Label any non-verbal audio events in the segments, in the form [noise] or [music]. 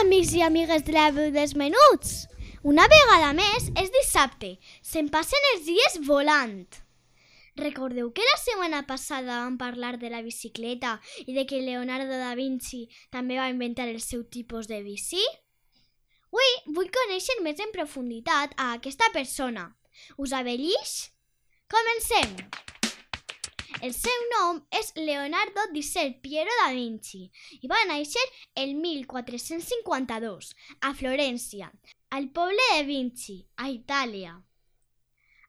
Amics i amigues de la veu dels menuts! Una vegada més és dissabte. Se'n passen els dies volant. Recordeu que la setmana passada vam parlar de la bicicleta i de que Leonardo da Vinci també va inventar el seu tipus de bici? Avui vull conèixer més en profunditat a aquesta persona. Us abellix? Comencem! El seu nom és Leonardo di Ser Piero da Vinci i va néixer el 1452 a Florència, al poble de Vinci, a Itàlia.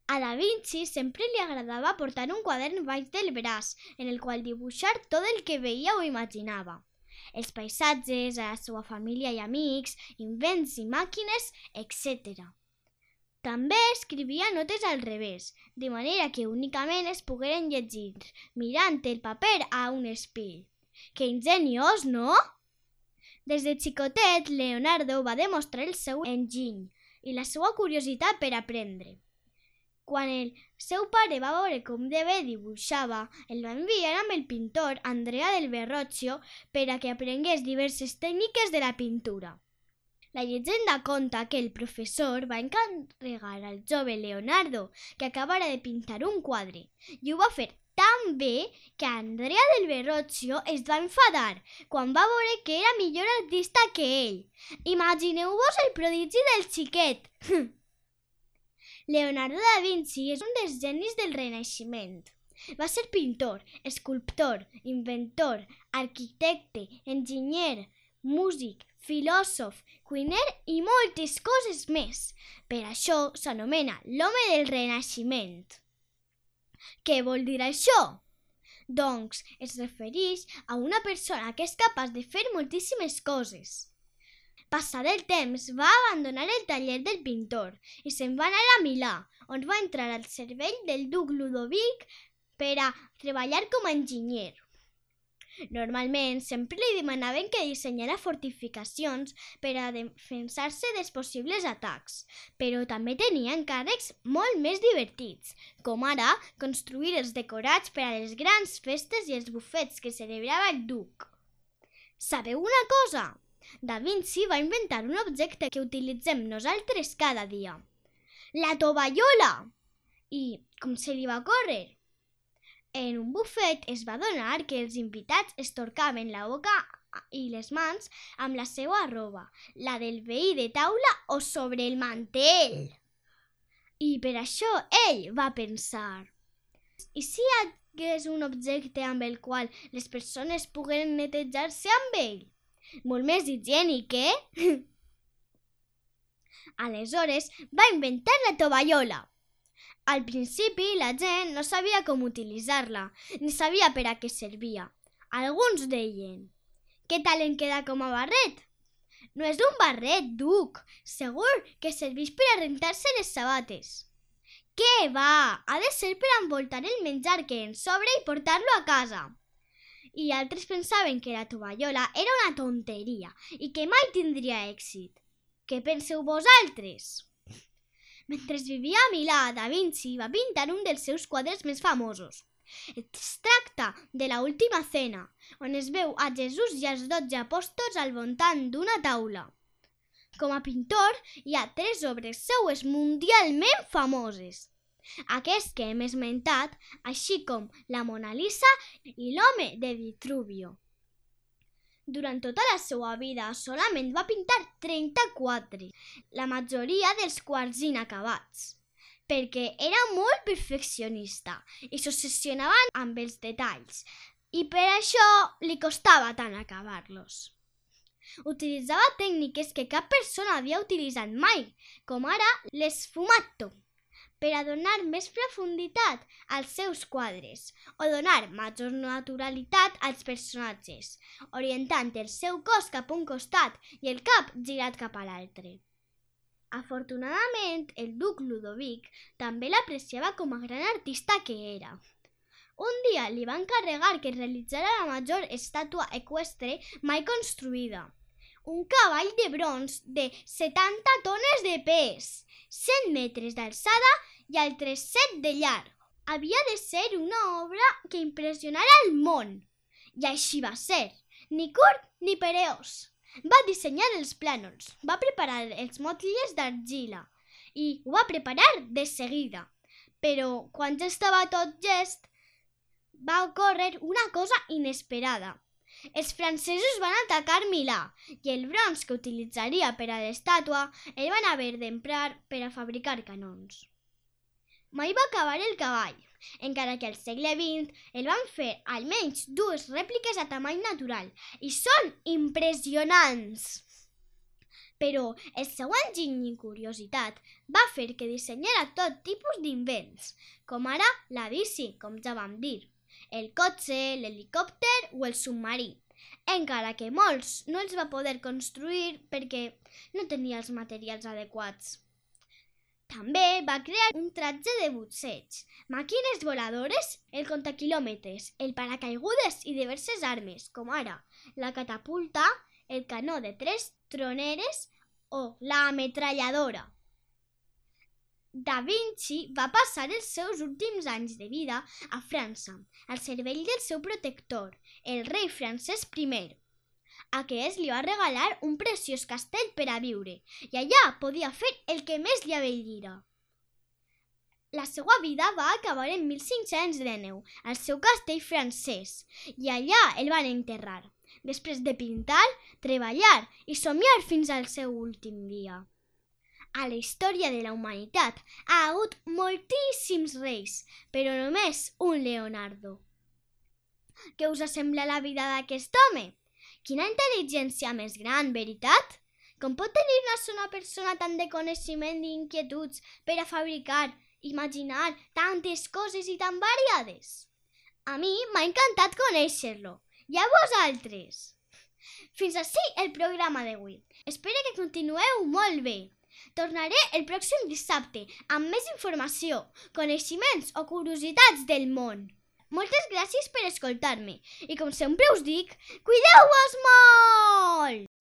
A Da Vinci sempre li agradava portar un quadern baix del braç en el qual dibuixar tot el que veia o imaginava. Els paisatges, a la seva família i amics, invents i màquines, etc. També escrivia notes al revés, de manera que únicament es pogueren llegir mirant el paper a un espill. Que ingeniós, no? Des de xicotet, Leonardo va demostrar el seu enginy i la seva curiositat per aprendre. Quan el seu pare va veure com de bé dibuixava, el va enviar amb el pintor Andrea del Verrocchio per a que aprengués diverses tècniques de la pintura. La llegenda conta que el professor va encarregar al jove Leonardo que acabara de pintar un quadre i ho va fer tan bé que Andrea del Verrocchio es va enfadar quan va veure que era millor artista que ell. Imagineu-vos el prodigi del xiquet. [laughs] Leonardo da Vinci és un dels genis del Renaixement. Va ser pintor, escultor, inventor, arquitecte, enginyer, músic, filòsof, cuiner i moltes coses més. Per això s'anomena l'home del Renaixement. Què vol dir això? Doncs es refereix a una persona que és capaç de fer moltíssimes coses. Passat el temps, va abandonar el taller del pintor i se'n va anar a Milà, on va entrar al cervell del duc Ludovic per a treballar com a enginyer. Normalment, sempre li demanaven que dissenyara fortificacions per a defensar-se dels possibles atacs, però també tenia encàrrecs molt més divertits, com ara construir els decorats per a les grans festes i els bufets que celebrava el duc. Sabeu una cosa? Da Vinci va inventar un objecte que utilitzem nosaltres cada dia. La tovallola! I com se li va córrer? En un bufet es va donar que els invitats es torcaven la boca i les mans amb la seva roba, la del veí de taula o sobre el mantell. I per això ell va pensar i si hi hagués un objecte amb el qual les persones pogueren netejar-se amb ell? Molt més higiènic, eh? [laughs] Aleshores va inventar la tovallola. Al principi la gent no sabia com utilitzar-la, ni sabia per a què servia. Alguns deien, què tal en queda com a barret? No és un barret, duc. Segur que serveix per a rentar-se les sabates. Què va? Ha de ser per envoltar el menjar que ens sobra i portar-lo a casa. I altres pensaven que la tovallola era una tonteria i que mai tindria èxit. Què penseu vosaltres? Mentre vivia a Milà, Da Vinci va pintar un dels seus quadres més famosos. Es tracta de la Última Cena, on es veu a Jesús i els dotze apòstols al voltant d'una taula. Com a pintor, hi ha tres obres seues mundialment famoses. Aquest que hem esmentat, així com la Mona Lisa i l'home de Vitruvio. Durant tota la seva vida solament va pintar 34, la majoria dels quals inacabats, perquè era molt perfeccionista i s'obsessionava amb els detalls i per això li costava tant acabar-los. Utilitzava tècniques que cap persona havia utilitzat mai, com ara l'esfumato, per a donar més profunditat als seus quadres o donar major naturalitat als personatges, orientant el seu cos cap a un costat i el cap girat cap a l'altre. Afortunadament, el duc Ludovic també l'apreciava com a gran artista que era. Un dia li va encarregar que realitzara la major estàtua eqüestre mai construïda. Un cavall de bronz de 70 tones de pes, 100 metres d'alçada i altres 7 de llarg. Havia de ser una obra que impressionara el món. I així va ser, ni curt ni pereós. Va dissenyar els plànols, va preparar els motlles d'argila i ho va preparar de seguida. Però quan ja estava tot gest, va ocórrer una cosa inesperada. Els francesos van atacar Milà i el bronze que utilitzaria per a l'estàtua el van haver d'emprar per a fabricar canons. Mai va acabar el cavall, encara que al segle XX el van fer almenys dues rèpliques a tamany natural i són impressionants. Però el seu enginy i curiositat va fer que dissenyara tot tipus d'invents, com ara la bici, com ja vam dir el cotxe, l'helicòpter o el submarí, encara que molts no els va poder construir perquè no tenia els materials adequats. També va crear un tratge de butseig, màquines voladores, el contaquilòmetres, el paracaigudes i diverses armes, com ara la catapulta, el canó de tres troneres o la ametralladora. Da Vinci va passar els seus últims anys de vida a França, al cervell del seu protector, el rei francès I. Aquest li va regalar un preciós castell per a viure i allà podia fer el que més li avellia. La seva vida va acabar en 1509 al seu castell francès i allà el van enterrar, després de pintar, treballar i somiar fins al seu últim dia a la història de la humanitat ha hagut moltíssims reis, però només un Leonardo. Què us sembla la vida d'aquest home? Quina intel·ligència més gran, veritat? Com pot tenir una sola persona tant de coneixement i inquietuds per a fabricar, imaginar tantes coses i tan variades? A mi m'ha encantat conèixer-lo. I a vosaltres? Fins així el programa d'avui. Espero que continueu molt bé. Tornaré el pròxim dissabte amb més informació, coneixements o curiositats del món. Moltes gràcies per escoltar-me i com sempre us dic, cuideu-vos molt!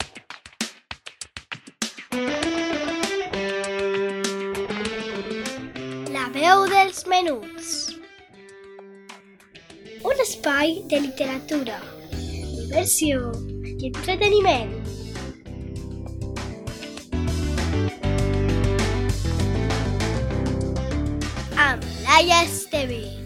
La veu dels menuts Un espai de literatura, diversió i entreteniment amb Laia Esteve.